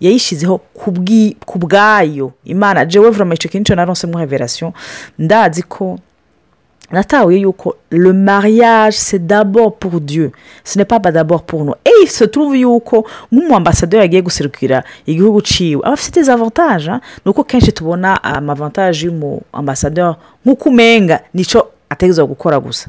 yayishyizeho ku bwayo imana jewe vuroma icyo kintu na ronse muheverasiyo ndazi ko natawe yuko le mariage c'est d'abord pour dieu ce n'est pas d'abord pour nous et il se trouve yuko nk'umuambasaderi agiye guserukira igihugu ciwe aba afite des avantages ni uko kenshi tubona amavantaje um, y'umuambasaderi nk'uko umenga nicyo ategereza gukora gusa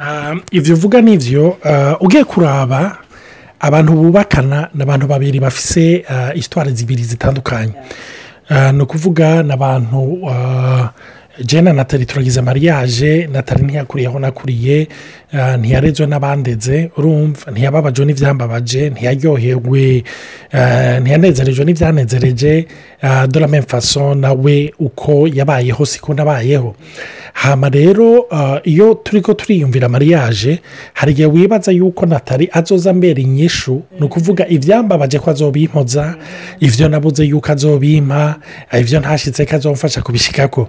Um, ibyo uvuga ni ibyo uh, ugiye kuraba abantu bubakana ni abantu babiri bafise uh, isitwara zibiri zitandukanye uh, ni ukuvuga ni abantu jena natali turagize mariage natali ntiyakuriye nakuriye uh, ntiyarezwe n'abandeze urumva ntiyababajwe n'ibyambabaje uh, ntiyaryohewe ntiyanezerejwe n'ibyanezereje uh, dore amenfaso nawe uko yabayeho siko nabayeho hano rero iyo turi ko turiyumvira mariage hari igihe wibaza yuko Natari azoza mbere inyishu ni ukuvuga ibyambabaje ko azobimpoza mm. ibyo nabuze yuko azobimpa ibyo ntashyitse ko azomfasha kubishyikako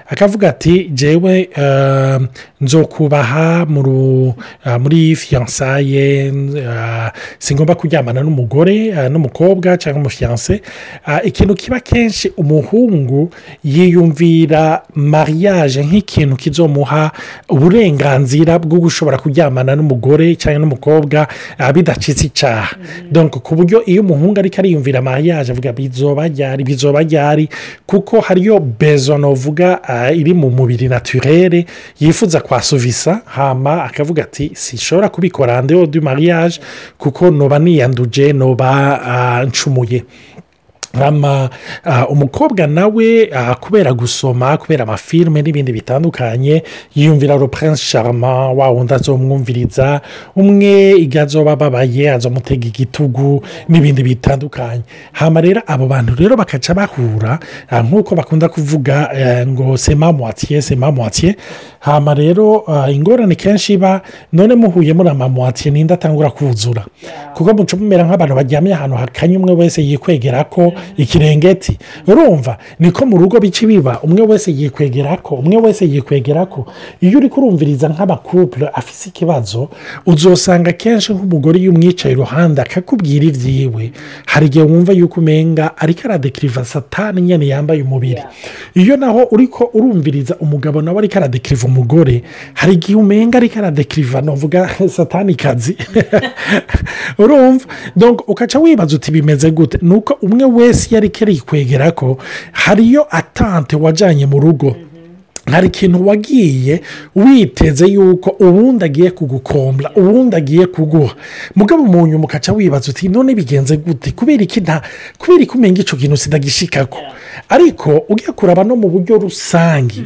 akavuga ati jyewe nzokubaha muri fiyansaye singomba kuryamana n'umugore n'umukobwa cyangwa umufiyanse Ah, ikintu kiba kenshi umuhungu yiyumvira mariage nk'ikintu kizomuha uburenganzira bwo gushobora kuryamana n'umugore cyangwa n'umukobwa ah, bidacitse icyaha mm-hmm. ku buryo iyo umuhungu ariko ariyumvira mariage avuga bizoba ryari bizoba ryari kuko hariyo bezono vuga ah, iri mu mubiri naturere yifuza kwasuvisa hama akavuga ati “Sishobora kubikora andi du mariage kuko noba niyanduje noba ncumuye Ah, umukobwa nawe ah, kubera gusoma kubera amafilime n'ibindi bitandukanye yiyumvira rupurensi sharama wa wundi azomwumviriza umwe igazoba ababaye azomutega igitugu n'ibindi bitandukanye hano rero abo bantu rero bakaca bahura ah, nk'uko bakunda kuvuga eh, ngo sema muwatiye sema muwatiye hano rero ingorane kenshi iba none muhuye muri amamuwatiye n'indi atangura kuzura kuko muca mumera nk'abantu baryamye ahantu hakanye umwe wese yikwegera ko ikirengeti urumva niko mu rugo bica biba umwe wese yikwegera ko umwe wese yikwegera ko iyo uri kurumviriza nk'amakupure afise ikibazo uzosanga kenshi nk'umugore iyo umwicaye iruhande akakubwira ibyiwe hari igihe wumva yuko umenga ariko aradekiriva satani nyine yambaye umubiri iyo naho uri ko urumviriza umugabo nawe ariko aradekiriva umugore hari igihe umenga ariko aradekiriva navuga satani kazi urumva ukaca wibaza uti bimeze gute ni uko umwe wese wese iyo ari karikwegera ko hari iyo atante wajyanye mu rugo hari ikintu wagiye witeze yuko ubundi agiye kugukombra ubundi agiye kuguha mugabo mu nyuma wibaza uti none bigenze gute kubera iki nta kubera ko umenya icyo kintu sidagishikako ariko ujya kuraba no mu buryo rusange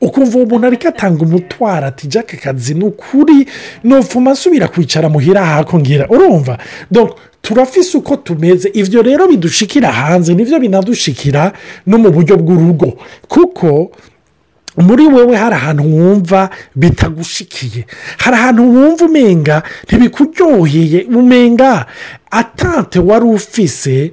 ukumva uwo muntu ariko atanga umutwara ati jake kazi ni ukuri nufuma asubira kwicara muhira hakongira urumva turafise uko tumeze ibyo rero bidushikira hanze nibyo binadushikira no mu buryo bw'urugo kuko muri wowe hari ahantu wumva bitagushikiye hari ahantu wumva umenga ntibikuryoheye umenga atante wari ufise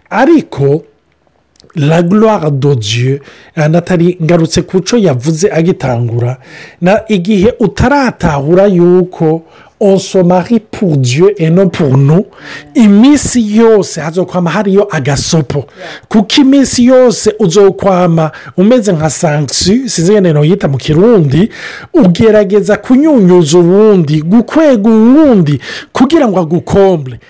ariko ragurara dodiyo eh, natali ngarutse ku cyo yavuze agitangura na igihe utaratahura yuko on se marie pour dieu et non pour nous iminsi yose hazokwama hariyo agasopo kuko iminsi yose uzokwama umeze nka sanksiyo sinzi ngene yita mu kirundi ugerageza kunyunyuza uwundi gukwega uwundi kugira ngo agukombe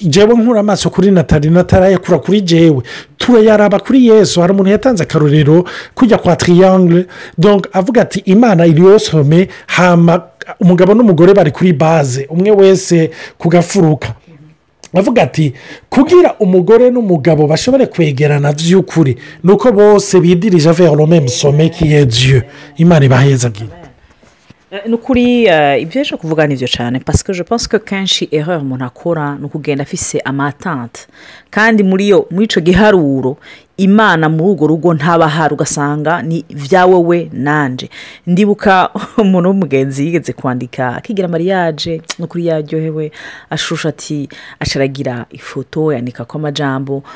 jewe nkura amaso kuri natali natarayakura kuri jewe turayaraba kuri yesu hari umuntu yatanze akarorero kujya kwa triyangire donk avuga ati imana iri yose hama umugabo n'umugore bari kuri baze umwe wese ku gafuruka avuga ati kugira umugore n'umugabo bashobore kwegerana by'ukuri ni uko bose bidirije verome musomekiye diyo imana ibaheza bwite eh, ni ukuri eh, ibyo yaje kuvuga nibyo cyane pasike je pense kenshi erreur umuntu akora ni ukugenda afise amatante kandi muri iyo muri icyo giharuro imana muri urwo rugo ntabahari ugasanga ni ibyawe we nanje ndibuka umuntu w'umugenzi yigeze kwandika akigira mariyaje no kuri yaryohewe ashusha ati asharagira ifoto yandika ko amajambo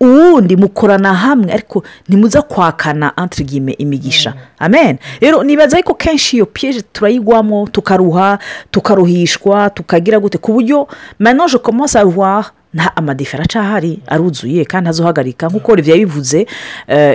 uwundi mukorana hamwe ariko ntimuze kwakana antirigime imigisha amen rero nibaza ariko kenshi iyo piyeje turayigwamo tukaruha tukaruhishwa tukagira gute ku buryo manoje komanse avuwa nta amadefera arahari aruzuye kandi azuhagarika nk'uko olivier yabivuze euh,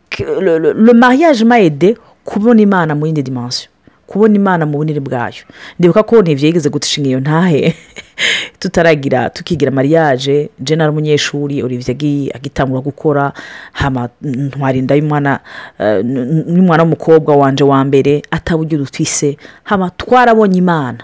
le mariage m'a aide kubona imana mu yindi dimansiyo kubona imana mu bunini bwayo ndibuka ko ntibyegeze gutishinga iyo ntahe tutaragira tukigira mariage general ari umunyeshuri urebye agitangura gukora ntwarinda y'umwana eh, n'umwana w'umukobwa wanje wa mbere atabugira utwise hama twarabonye imana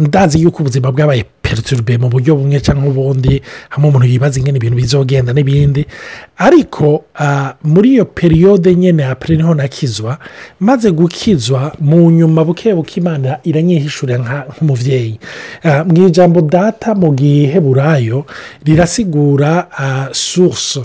ndazi yuko ubuzima bwabaye yarutirwe mu buryo bumwe cyangwa ubundi hamwe umuntu yibaza ingana ibintu bizogenda n'ibindi ariko ah, muri iyo periyode nyine hapera niho nakizwa maze gukizwa mu nyuma buke buke imana iranyihishurira nk'umubyeyi ah, mu ijambo data mu gihe burayo rirasigura ah, surusu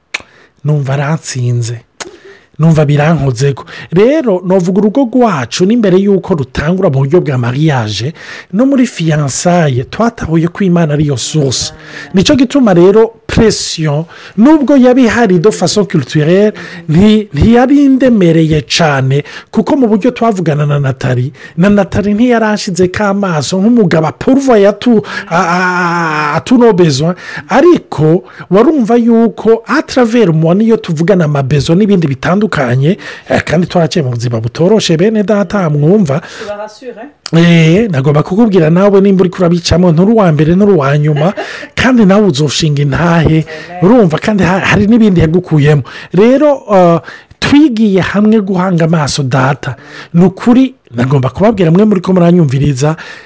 numva aratsinze numva birankoze ko rero navuga urugo rwacu n'imbere y'uko rutangura mu buryo bwa mariage no muri fiyansaye twatahuye ko imana ariyo source nicyo gituma rero cresion nubwo yabihari do faso kiriturere ntiyari indemereye cyane kuko mu buryo twavugana na natali na natali ntiyarashize k'amaso nk'umugabo apurva atunobezwa ariko warumva yuko ataravera umuntu iyo tuvugana amabezo n'ibindi bitandukanye eh, kandi twaraciye mu buzima bene data mwumva nagomba kukubwira nawe nimba uri kurabicamo n'uruwa mbere n'uruwa nyuma kandi nawe uzushinga intahe urumva kandi hari n'ibindi yagukuyemo rero uh, twigiye hamwe guhanga amaso data ni ukuri nagomba kubabwira mwe muri ko muranyumviriza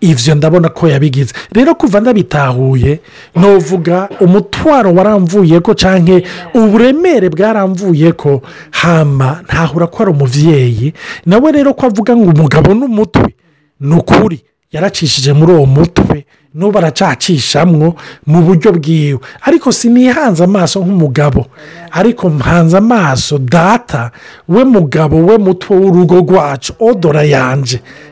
ivyo ndabona ko yabigize rero kuva ndabitahuye ntuvuga umutwaro waramvuye ko cyangwa uburemere ko hama ntahura ko ari umubyeyi nawe rero ko avuga ngo umugabo n'umutwe ni ukuri yaracishije muri uwo mutwe n'ubu aracacishamwo mu buryo bwiwe ariko sinihanze amaso nk'umugabo ariko mpanze amaso data we mugabo we mutwe w'urugo rwacu odora yanje